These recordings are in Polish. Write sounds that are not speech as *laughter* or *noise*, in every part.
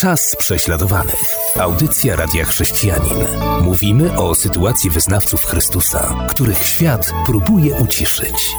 Czas prześladowanych. Audycja Radia Chrześcijanin. Mówimy o sytuacji wyznawców Chrystusa, których świat próbuje uciszyć.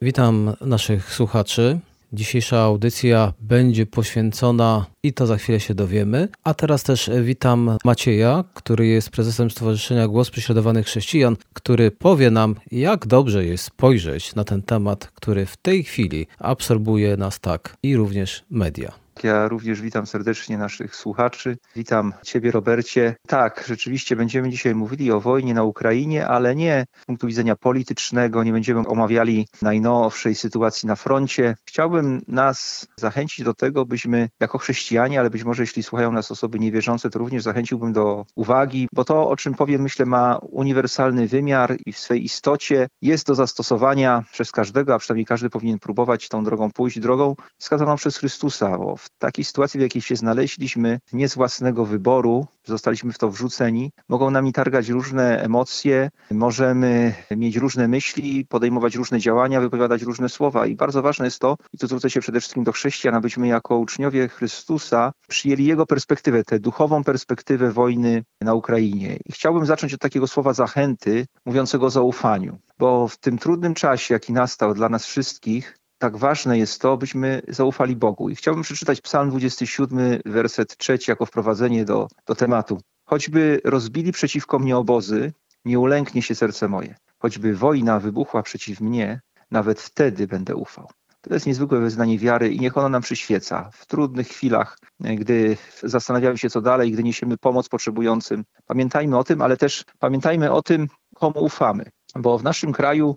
Witam naszych słuchaczy. Dzisiejsza audycja będzie poświęcona i to za chwilę się dowiemy. A teraz też witam Macieja, który jest prezesem Stowarzyszenia Głos Prześladowanych Chrześcijan, który powie nam, jak dobrze jest spojrzeć na ten temat, który w tej chwili absorbuje nas tak i również media. Ja również witam serdecznie naszych słuchaczy. Witam Ciebie, Robercie. Tak, rzeczywiście będziemy dzisiaj mówili o wojnie na Ukrainie, ale nie z punktu widzenia politycznego, nie będziemy omawiali najnowszej sytuacji na froncie. Chciałbym nas zachęcić do tego, byśmy jako chrześcijanie, ale być może jeśli słuchają nas osoby niewierzące, to również zachęciłbym do uwagi, bo to, o czym powiem, myślę, ma uniwersalny wymiar i w swej istocie jest do zastosowania przez każdego, a przynajmniej każdy powinien próbować tą drogą pójść, drogą wskazaną przez Chrystusa, bo w takiej sytuacji, w jakiej się znaleźliśmy, nie z własnego wyboru, zostaliśmy w to wrzuceni, mogą nami targać różne emocje, możemy mieć różne myśli, podejmować różne działania, wypowiadać różne słowa. I bardzo ważne jest to, i tu zwrócę się przede wszystkim do chrześcijan, abyśmy jako uczniowie Chrystusa przyjęli Jego perspektywę, tę duchową perspektywę wojny na Ukrainie. I chciałbym zacząć od takiego słowa zachęty, mówiącego o zaufaniu, bo w tym trudnym czasie, jaki nastał dla nas wszystkich, tak ważne jest to, byśmy zaufali Bogu. I chciałbym przeczytać Psalm 27, werset 3 jako wprowadzenie do, do tematu. Choćby rozbili przeciwko mnie obozy, nie ulęknie się serce moje. Choćby wojna wybuchła przeciw mnie, nawet wtedy będę ufał. To jest niezwykłe wyznanie wiary i niech ono nam przyświeca w trudnych chwilach, gdy zastanawiamy się co dalej, gdy niesiemy pomoc potrzebującym. Pamiętajmy o tym, ale też pamiętajmy o tym, komu ufamy. Bo w naszym kraju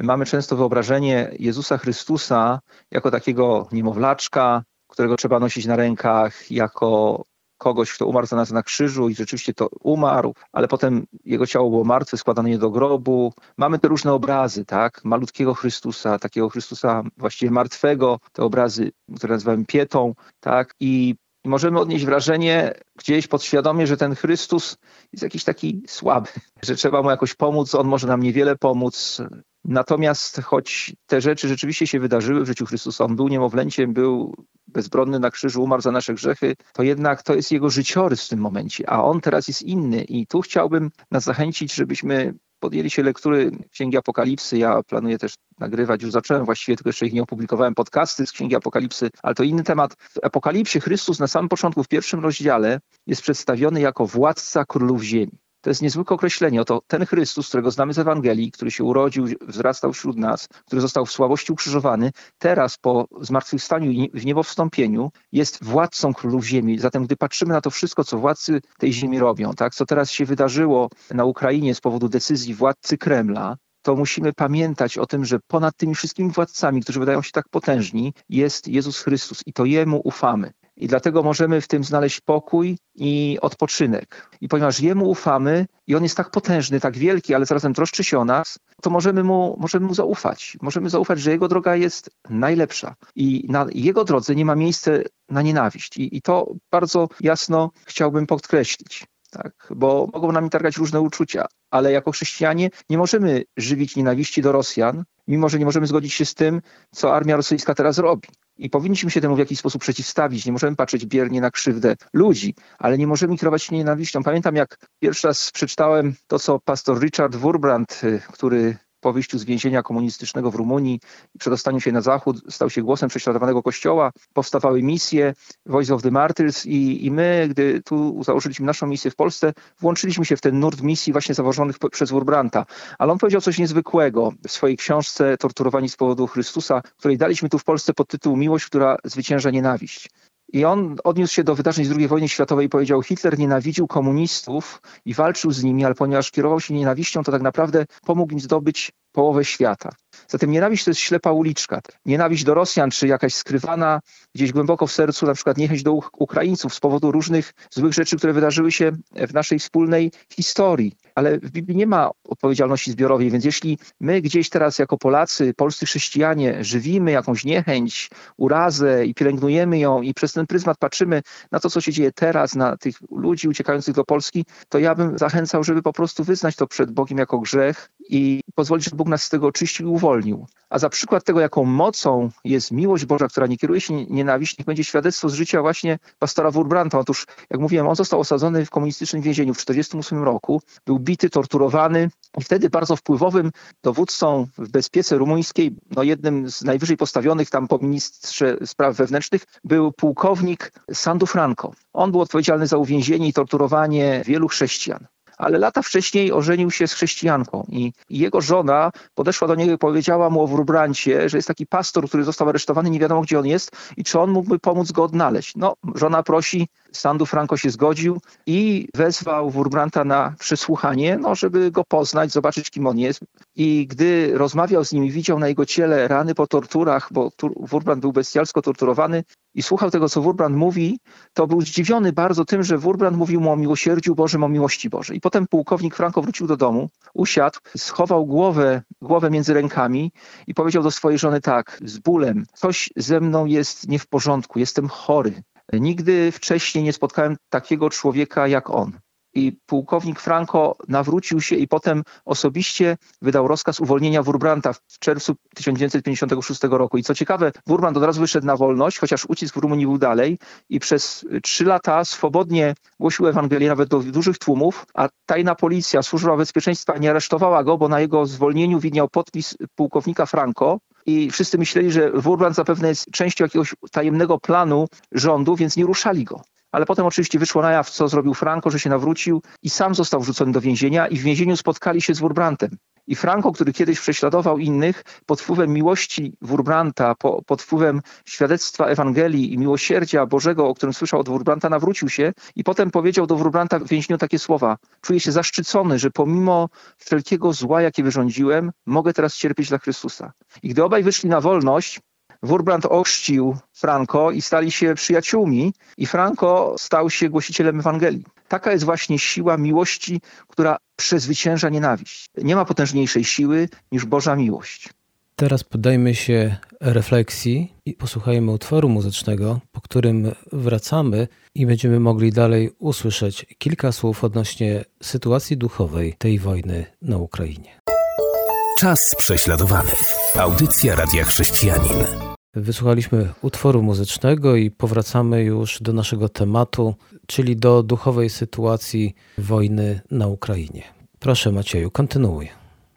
mamy często wyobrażenie Jezusa Chrystusa jako takiego niemowlaczka, którego trzeba nosić na rękach, jako kogoś, kto umarł za nas na krzyżu i rzeczywiście to umarł, ale potem jego ciało było martwe, składane do grobu. Mamy te różne obrazy, tak? Malutkiego Chrystusa, takiego Chrystusa właściwie martwego, te obrazy, które nazywamy pietą, tak? I możemy odnieść wrażenie gdzieś podświadomie, że ten Chrystus jest jakiś taki słaby, *laughs* że trzeba mu jakoś pomóc, on może nam niewiele pomóc, Natomiast choć te rzeczy rzeczywiście się wydarzyły w życiu Chrystusa, on był niemowlęciem, był bezbronny na krzyżu, umarł za nasze grzechy, to jednak to jest jego życiorys w tym momencie, a on teraz jest inny. I tu chciałbym nas zachęcić, żebyśmy podjęli się lektury Księgi Apokalipsy. Ja planuję też nagrywać, już zacząłem właściwie, tylko jeszcze ich nie opublikowałem, podcasty z Księgi Apokalipsy, ale to inny temat. W Apokalipsie Chrystus na samym początku, w pierwszym rozdziale jest przedstawiony jako władca królów ziemi. To jest niezwykłe określenie. Oto ten Chrystus, którego znamy z Ewangelii, który się urodził, wzrastał wśród nas, który został w słabości ukrzyżowany, teraz po zmartwychwstaniu i w niebo wstąpieniu jest władcą królów ziemi. Zatem gdy patrzymy na to wszystko, co władcy tej ziemi robią, tak, co teraz się wydarzyło na Ukrainie z powodu decyzji władcy Kremla, to musimy pamiętać o tym, że ponad tymi wszystkimi władcami, którzy wydają się tak potężni, jest Jezus Chrystus i to Jemu ufamy. I dlatego możemy w tym znaleźć pokój i odpoczynek. I ponieważ Jemu ufamy i On jest tak potężny, tak wielki, ale zarazem troszczy się o nas, to możemy Mu, możemy mu zaufać. Możemy zaufać, że Jego droga jest najlepsza i na Jego drodze nie ma miejsca na nienawiść. I, i to bardzo jasno chciałbym podkreślić. Tak, bo mogą nami targać różne uczucia, ale jako chrześcijanie nie możemy żywić nienawiści do Rosjan, mimo że nie możemy zgodzić się z tym, co armia rosyjska teraz robi. I powinniśmy się temu w jakiś sposób przeciwstawić. Nie możemy patrzeć biernie na krzywdę ludzi, ale nie możemy kierować się nienawiścią. Pamiętam, jak pierwszy raz przeczytałem to, co pastor Richard Wurbrand, y, który po wyjściu z więzienia komunistycznego w Rumunii i przedostaniu się na zachód stał się głosem prześladowanego kościoła. Powstawały misje Voice of the Martyrs i, i my, gdy tu założyliśmy naszą misję w Polsce, włączyliśmy się w ten nurt misji właśnie założonych przez Wurbranta. Ale on powiedział coś niezwykłego w swojej książce Torturowani z powodu Chrystusa, której daliśmy tu w Polsce pod tytuł Miłość, która zwycięża nienawiść. I on odniósł się do wydarzeń z II wojny światowej i powiedział: Hitler nienawidził komunistów i walczył z nimi, ale ponieważ kierował się nienawiścią, to tak naprawdę pomógł im zdobyć połowę świata. Zatem nienawiść to jest ślepa uliczka. Nienawiść do Rosjan, czy jakaś skrywana gdzieś głęboko w sercu, na przykład niechęć do Ukraińców z powodu różnych złych rzeczy, które wydarzyły się w naszej wspólnej historii. Ale w Biblii nie ma odpowiedzialności zbiorowej, więc jeśli my gdzieś teraz jako Polacy, polscy chrześcijanie żywimy jakąś niechęć, urazę i pielęgnujemy ją i przez ten pryzmat patrzymy na to, co się dzieje teraz, na tych ludzi uciekających do Polski, to ja bym zachęcał, żeby po prostu wyznać to przed Bogiem jako grzech i pozwolić, żeby Bóg nas z tego oczyścił i uwolnił. A za przykład tego, jaką mocą jest miłość Boża, która nie kieruje się nienawiść, niech będzie świadectwo z życia właśnie pastora Wurbranta. Otóż, jak mówiłem, on został osadzony w komunistycznym więzieniu w 1948 roku, był bity, torturowany i wtedy bardzo wpływowym dowódcą w bezpiece rumuńskiej, no jednym z najwyżej postawionych tam po ministrze spraw wewnętrznych, był pułkownik Sandu Franco. On był odpowiedzialny za uwięzienie i torturowanie wielu chrześcijan ale lata wcześniej ożenił się z chrześcijanką i jego żona podeszła do niego i powiedziała mu o Wróbrancie, że jest taki pastor, który został aresztowany, nie wiadomo gdzie on jest i czy on mógłby pomóc go odnaleźć. No, żona prosi, Sandu Franco się zgodził i wezwał Wurbranta na przesłuchanie, no, żeby go poznać, zobaczyć kim on jest. I gdy rozmawiał z nim i widział na jego ciele rany po torturach, bo Wurbrand był bestialsko torturowany, i słuchał tego, co Wurbrand mówi, to był zdziwiony bardzo tym, że Wurbrand mówił mu o miłosierdziu Bożym, o miłości Bożej. I potem pułkownik Franco wrócił do domu, usiadł, schował głowę, głowę między rękami i powiedział do swojej żony tak, z bólem, coś ze mną jest nie w porządku, jestem chory. Nigdy wcześniej nie spotkałem takiego człowieka jak on i pułkownik Franco nawrócił się i potem osobiście wydał rozkaz uwolnienia Wurbranta w czerwcu 1956 roku. I co ciekawe, Wurbrand od razu wyszedł na wolność, chociaż ucisk w Rumunii był dalej i przez trzy lata swobodnie głosił Ewangelię nawet do dużych tłumów, a tajna policja, służba bezpieczeństwa nie aresztowała go, bo na jego zwolnieniu widniał podpis pułkownika Franco, i wszyscy myśleli, że Wurbrand zapewne jest częścią jakiegoś tajemnego planu rządu, więc nie ruszali go ale potem oczywiście wyszło na jaw, co zrobił Franco, że się nawrócił i sam został wrzucony do więzienia i w więzieniu spotkali się z Wurbrantem. I Franco, który kiedyś prześladował innych, pod wpływem miłości Wurbranta, po, pod wpływem świadectwa Ewangelii i miłosierdzia Bożego, o którym słyszał od Wurbranta, nawrócił się i potem powiedział do Wurbranta w więzieniu takie słowa. Czuję się zaszczycony, że pomimo wszelkiego zła, jakie wyrządziłem, mogę teraz cierpieć dla Chrystusa. I gdy obaj wyszli na wolność, Wurbrand ochrzcił Franco i stali się przyjaciółmi i Franco stał się głosicielem Ewangelii. Taka jest właśnie siła miłości, która przezwycięża nienawiść. Nie ma potężniejszej siły niż Boża miłość. Teraz poddajmy się refleksji i posłuchajmy utworu muzycznego, po którym wracamy i będziemy mogli dalej usłyszeć kilka słów odnośnie sytuacji duchowej tej wojny na Ukrainie. Czas prześladowany. Audycja Radia Chrześcijanin. Wysłuchaliśmy utworu muzycznego i powracamy już do naszego tematu, czyli do duchowej sytuacji wojny na Ukrainie. Proszę Macieju, kontynuuj.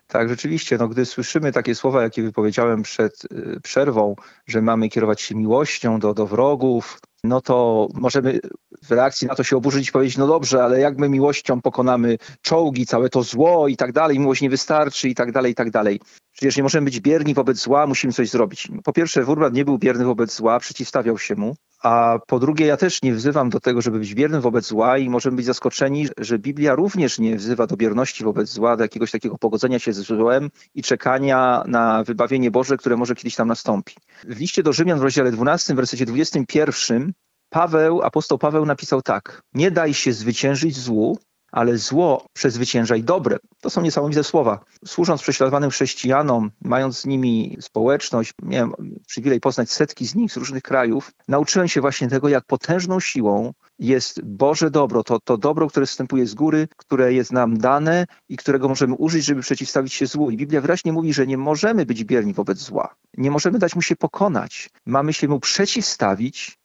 Tak, rzeczywiście, no, gdy słyszymy takie słowa, jakie wypowiedziałem przed y, przerwą, że mamy kierować się miłością do, do wrogów, no to możemy w reakcji na to się oburzyć i powiedzieć, no dobrze, ale jak my miłością pokonamy czołgi, całe to zło i tak dalej, miłość nie wystarczy i tak dalej, i tak dalej. Przecież nie możemy być bierni wobec zła, musimy coś zrobić. Po pierwsze, Wurbrand nie był bierny wobec zła, przeciwstawiał się mu. A po drugie, ja też nie wzywam do tego, żeby być biernym wobec zła i możemy być zaskoczeni, że Biblia również nie wzywa do bierności wobec zła, do jakiegoś takiego pogodzenia się z złem i czekania na wybawienie Boże, które może kiedyś tam nastąpi. W liście do Rzymian w rozdziale 12, w wersecie 21 Paweł, apostoł Paweł napisał tak: Nie daj się zwyciężyć złu, ale zło przezwyciężaj dobre. To są niesamowite słowa. Służąc prześladowanym chrześcijanom, mając z nimi społeczność, miałem przywilej poznać setki z nich z różnych krajów, nauczyłem się właśnie tego, jak potężną siłą jest Boże dobro, to, to dobro, które wstępuje z góry, które jest nam dane i którego możemy użyć, żeby przeciwstawić się złu. I Biblia wyraźnie mówi, że nie możemy być bierni wobec zła. Nie możemy dać mu się pokonać. Mamy się mu przeciwstawić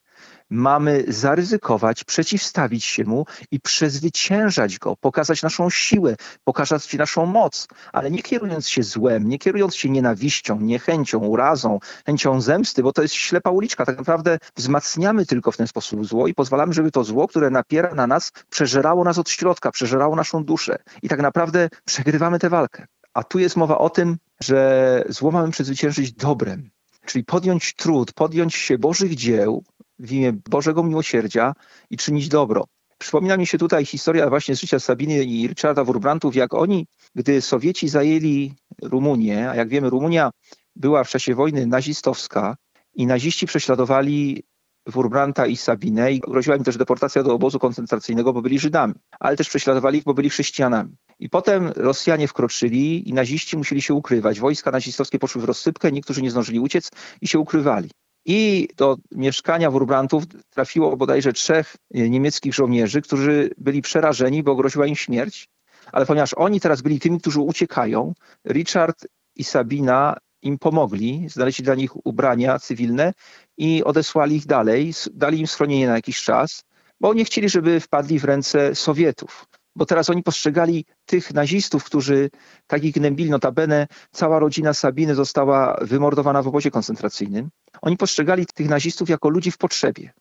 mamy zaryzykować, przeciwstawić się mu i przezwyciężać go, pokazać naszą siłę, pokazać naszą moc, ale nie kierując się złem, nie kierując się nienawiścią, niechęcią, urazą, chęcią zemsty, bo to jest ślepa uliczka. Tak naprawdę wzmacniamy tylko w ten sposób zło i pozwalamy, żeby to zło, które napiera na nas, przeżerało nas od środka, przeżerało naszą duszę. I tak naprawdę przegrywamy tę walkę. A tu jest mowa o tym, że zło mamy przezwyciężyć dobrem, czyli podjąć trud, podjąć się Bożych dzieł, w imię Bożego Miłosierdzia i czynić dobro. Przypomina mi się tutaj historia właśnie z życia Sabiny i Richarda Wurbrantów, jak oni, gdy Sowieci zajęli Rumunię, a jak wiemy, Rumunia była w czasie wojny nazistowska i naziści prześladowali Wurbranta i Sabinę i groziła im też deportacja do obozu koncentracyjnego, bo byli Żydami, ale też prześladowali ich, bo byli chrześcijanami. I potem Rosjanie wkroczyli i naziści musieli się ukrywać. Wojska nazistowskie poszły w rozsypkę, niektórzy nie zdążyli uciec i się ukrywali. I do mieszkania Wurbrantów trafiło bodajże trzech niemieckich żołnierzy, którzy byli przerażeni, bo groziła im śmierć. Ale ponieważ oni teraz byli tymi, którzy uciekają, Richard i Sabina im pomogli, znaleźli dla nich ubrania cywilne i odesłali ich dalej, dali im schronienie na jakiś czas, bo nie chcieli, żeby wpadli w ręce Sowietów. Bo teraz oni postrzegali tych nazistów, którzy tak ich gnębili, notabene cała rodzina Sabiny została wymordowana w obozie koncentracyjnym. Oni postrzegali tych nazistów jako ludzi w potrzebie.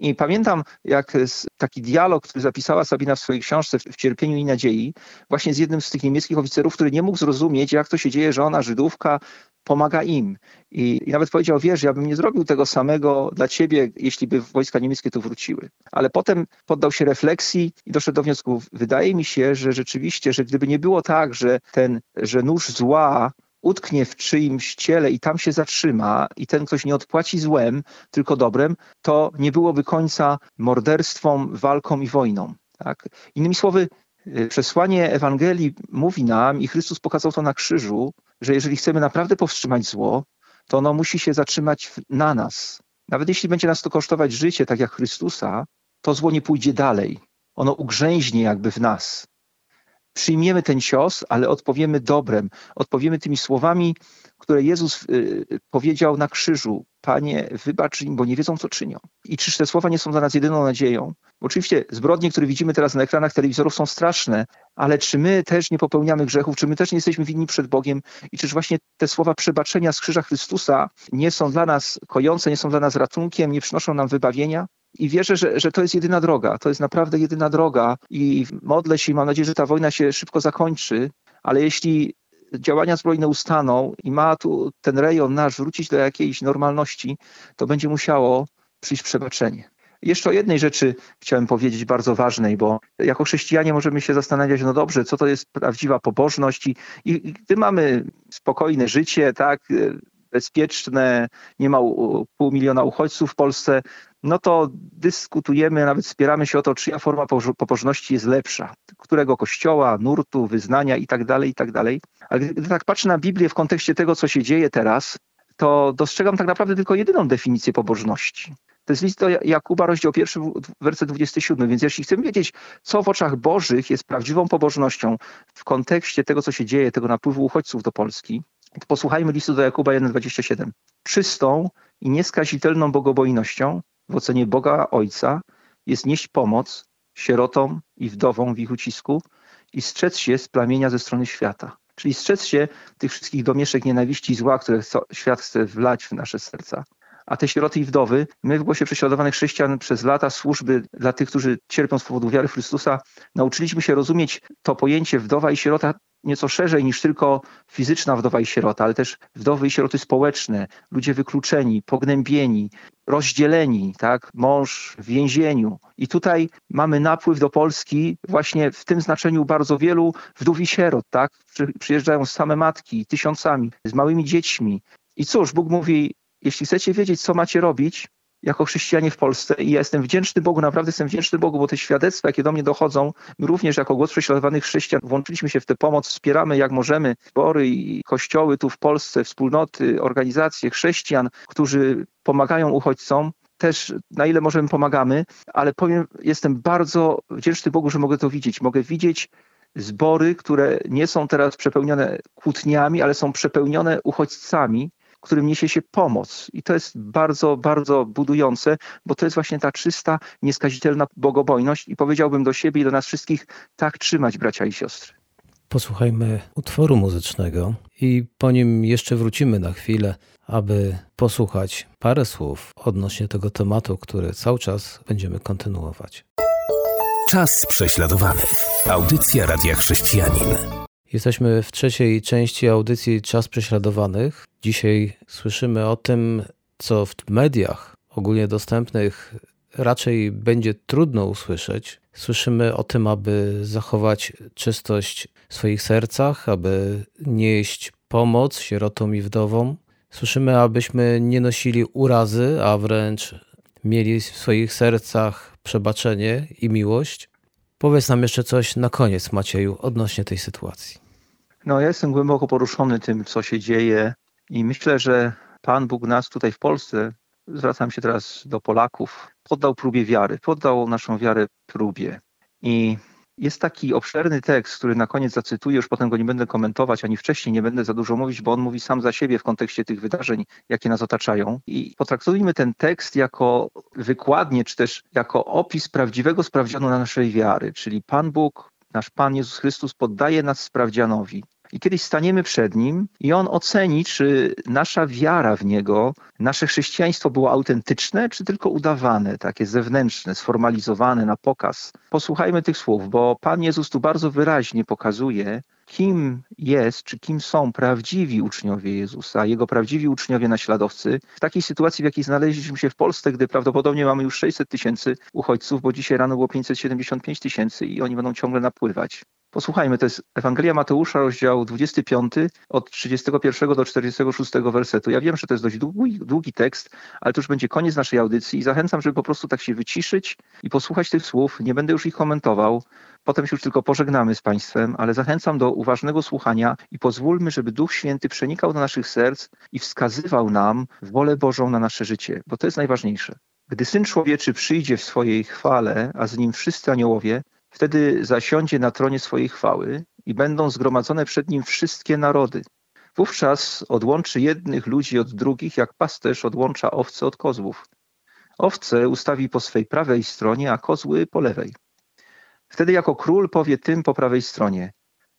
I pamiętam, jak taki dialog, który zapisała Sabina w swojej książce w Cierpieniu i Nadziei, właśnie z jednym z tych niemieckich oficerów, który nie mógł zrozumieć, jak to się dzieje, że ona, Żydówka, pomaga im. I, I, nawet powiedział, wiesz, ja bym nie zrobił tego samego dla ciebie, jeśli by wojska niemieckie tu wróciły. Ale potem poddał się refleksji i doszedł do wniosku, wydaje mi się, że rzeczywiście, że gdyby nie było tak, że ten, że nóż zła utknie w czyimś ciele i tam się zatrzyma i ten ktoś nie odpłaci złem, tylko dobrem, to nie byłoby końca morderstwom, walką i wojną. Tak? Innymi słowy, y, przesłanie Ewangelii mówi nam i Chrystus pokazał to na krzyżu, że jeżeli chcemy naprawdę powstrzymać zło, to ono musi się zatrzymać na nas. Nawet jeśli będzie nas to kosztować życie, tak jak Chrystusa, to zło nie pójdzie dalej. Ono ugrzęźnie jakby w nas przyjmiemy ten cios, ale odpowiemy dobrem. Odpowiemy tymi słowami, które Jezus y, powiedział na krzyżu. Panie, wybacz im, bo nie wiedzą, co czynią. I czyż te słowa nie są dla nas jedyną nadzieją? Oczywiście zbrodnie, które widzimy teraz na ekranach telewizorów są straszne, ale czy my też nie popełniamy grzechów, czy my też nie jesteśmy winni przed Bogiem i czyż właśnie te słowa przebaczenia z krzyża Chrystusa nie są dla nas kojące, nie są dla nas ratunkiem, nie przynoszą nam wybawienia? I wierzę, że, że to jest jedyna droga. To jest naprawdę jedyna droga i modlę się i mam nadzieję, że ta wojna się szybko zakończy, ale jeśli działania zbrojne ustaną i ma tu ten rejon nasz wrócić do jakiejś normalności, to będzie musiało przyjść przebaczenie. Jeszcze o jednej rzeczy chciałem powiedzieć, bardzo ważnej, bo jako chrześcijanie możemy się zastanawiać, no dobrze, co to jest prawdziwa pobożność i, i gdy mamy spokojne życie, tak, bezpieczne, nie ma pół miliona uchodźców w Polsce, no to dyskutujemy, nawet spieramy się o to, czyja forma pobożności jest lepsza, którego kościoła, nurtu, wyznania i tak dalej, i tak. Ale gdy tak patrzę na Biblię w kontekście tego, co się dzieje teraz, to dostrzegam tak naprawdę tylko jedyną definicję pobożności. To jest list do Jakuba, rozdział pierwszy, werset 27. Więc jeśli chcemy wiedzieć, co w oczach Bożych jest prawdziwą pobożnością w kontekście tego, co się dzieje, tego napływu uchodźców do Polski, posłuchajmy listu do Jakuba 1,27. Czystą i nieskazitelną bogobojnością w ocenie Boga Ojca jest nieść pomoc sierotom i wdowom w ich ucisku i strzec się z plamienia ze strony świata. Czyli strzec się tych wszystkich domieszek nienawiści i zła, które świat chce wlać w nasze serca. A te sieroty i wdowy, my w głosie prześladowanych chrześcijan przez lata służby dla tych, którzy cierpią z powodu wiary Chrystusa, nauczyliśmy się rozumieć to pojęcie wdowa i sierota nieco szerzej niż tylko fizyczna wdowa i sierota, ale też wdowy i sieroty społeczne, ludzie wykluczeni, pognębieni, rozdzieleni, tak? mąż w więzieniu. I tutaj mamy napływ do Polski właśnie w tym znaczeniu bardzo wielu wdów i sierot, tak? Przyjeżdżają same matki, tysiącami, z małymi dziećmi. I cóż, Bóg mówi, jeśli chcecie wiedzieć, co macie robić, jako chrześcijanie w Polsce. I ja jestem wdzięczny Bogu, naprawdę jestem wdzięczny Bogu, bo te świadectwa, jakie do mnie dochodzą, również jako głos prześladowanych chrześcijan włączyliśmy się w tę pomoc, wspieramy jak możemy zbory i kościoły tu w Polsce, wspólnoty, organizacje chrześcijan, którzy pomagają uchodźcom, też na ile możemy pomagamy, ale powiem, jestem bardzo wdzięczny Bogu, że mogę to widzieć. Mogę widzieć zbory, które nie są teraz przepełnione kłótniami, ale są przepełnione uchodźcami, którym niesie się pomoc. I to jest bardzo, bardzo budujące, bo to jest właśnie ta czysta, nieskazitelna bogobojność i powiedziałbym do siebie i do nas wszystkich, tak trzymać bracia i siostry. Posłuchajmy utworu muzycznego i po nim jeszcze wrócimy na chwilę, aby posłuchać parę słów odnośnie tego tematu, który cały czas będziemy kontynuować. Czas prześladowany. Audycja Radia Chrześcijanin. Jesteśmy w trzeciej części audycji Czas Prześladowanych. Dzisiaj słyszymy o tym, co w mediach ogólnie dostępnych raczej będzie trudno usłyszeć. Słyszymy o tym, aby zachować czystość w swoich sercach, aby nieść pomoc sierotom i wdowom. Słyszymy, abyśmy nie nosili urazy, a wręcz mieli w swoich sercach przebaczenie i miłość. Powiedz nam jeszcze coś na koniec, Macieju, odnośnie tej sytuacji. No, ja jestem głęboko poruszony tym, co się dzieje, i myślę, że Pan Bóg nas tutaj w Polsce, zwracam się teraz do Polaków, poddał próbie wiary, poddał naszą wiarę próbie. I Jest taki obszerny tekst, który na koniec zacytuję, już potem go nie będę komentować, ani wcześniej nie będę za dużo mówić, bo on mówi sam za siebie w kontekście tych wydarzeń, jakie nas otaczają. I potraktujmy ten tekst jako wykładnie, czy też jako opis prawdziwego sprawdzianu na naszej wiary, czyli Pan Bóg, nasz Pan Jezus Chrystus poddaje nas sprawdzianowi. I kiedyś staniemy przed Nim i On oceni, czy nasza wiara w Niego, nasze chrześcijaństwo było autentyczne, czy tylko udawane, takie zewnętrzne, sformalizowane na pokaz. Posłuchajmy tych słów, bo Pan Jezus tu bardzo wyraźnie pokazuje, kim jest, czy kim są prawdziwi uczniowie Jezusa, Jego prawdziwi uczniowie naśladowcy, w takiej sytuacji, w jakiej znaleźliśmy się w Polsce, gdy prawdopodobnie mamy już 600 tysięcy uchodźców, bo dzisiaj rano było 575 tysięcy i oni będą ciągle napływać. Posłuchajmy, to jest Ewangelia Mateusza, rozdział 25, od 31 do 46 wersetu. Ja wiem, że to jest dość długi, długi tekst, ale to już będzie koniec naszej audycji i zachęcam, żeby po prostu tak się wyciszyć i posłuchać tych słów. Nie będę już ich komentował, potem się już tylko pożegnamy z Państwem, ale zachęcam do uważnego słuchania i pozwólmy, żeby Duch Święty przenikał do naszych serc i wskazywał nam wolę Bożą na nasze życie, bo to jest najważniejsze. Gdy Syn Człowieczy przyjdzie w swojej chwale, a z nim wszyscy aniołowie, Wtedy zasiądzie na tronie swojej chwały i będą zgromadzone przed nim wszystkie narody. Wówczas odłączy jednych ludzi od drugich, jak pasterz odłącza owce od kozłów. Owce ustawi po swej prawej stronie, a kozły po lewej. Wtedy jako król powie tym po prawej stronie: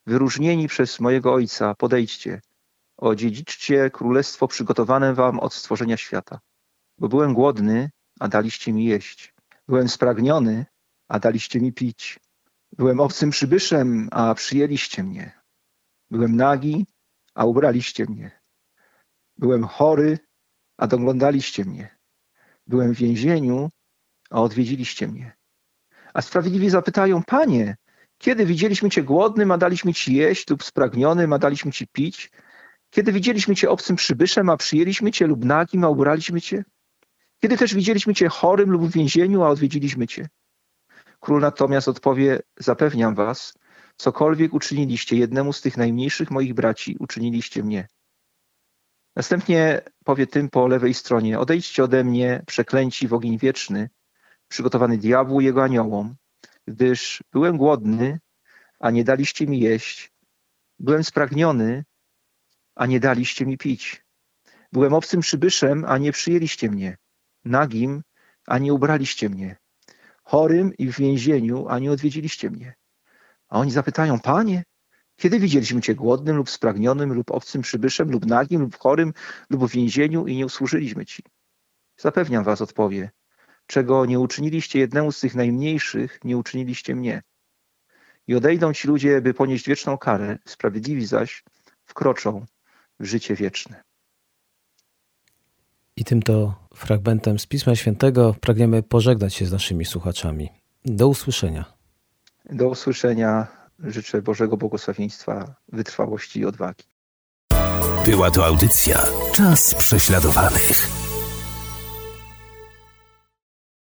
Wyróżnieni przez mojego ojca, podejdźcie, odziedziczcie królestwo przygotowane wam od stworzenia świata. Bo byłem głodny, a daliście mi jeść. Byłem spragniony, a daliście mi pić. Byłem obcym przybyszem, a przyjęliście mnie. Byłem nagi, a ubraliście mnie. Byłem chory, a doglądaliście mnie. Byłem w więzieniu, a odwiedziliście mnie. A sprawiedliwi zapytają, Panie, kiedy widzieliśmy Cię głodnym, a daliśmy Ci jeść, lub spragnionym, a daliśmy Ci pić? Kiedy widzieliśmy Cię obcym przybyszem, a przyjęliśmy Cię, lub nagim, a ubraliśmy Cię? Kiedy też widzieliśmy Cię chorym lub w więzieniu, a odwiedziliśmy Cię? Król natomiast odpowie: Zapewniam was, cokolwiek uczyniliście jednemu z tych najmniejszych moich braci, uczyniliście mnie. Następnie powie tym po lewej stronie: Odejdźcie ode mnie, przeklęci w ogień wieczny, przygotowany diabłu i jego aniołom, gdyż byłem głodny, a nie daliście mi jeść, byłem spragniony, a nie daliście mi pić. Byłem obcym przybyszem, a nie przyjęliście mnie, nagim, a nie ubraliście mnie chorym i w więzieniu, a nie odwiedziliście mnie. A oni zapytają, Panie, kiedy widzieliśmy Cię głodnym lub spragnionym lub obcym przybyszem lub nagim lub chorym lub w więzieniu i nie usłużyliśmy Ci? Zapewniam Was, odpowie, czego nie uczyniliście jednemu z tych najmniejszych, nie uczyniliście mnie. I odejdą ci ludzie, by ponieść wieczną karę, sprawiedliwi zaś wkroczą w życie wieczne. I tym to fragmentem z Pisma Świętego pragniemy pożegnać się z naszymi słuchaczami. Do usłyszenia. Do usłyszenia. Życzę Bożego błogosławieństwa, wytrwałości i odwagi. Była to audycja Czas prześladowanych.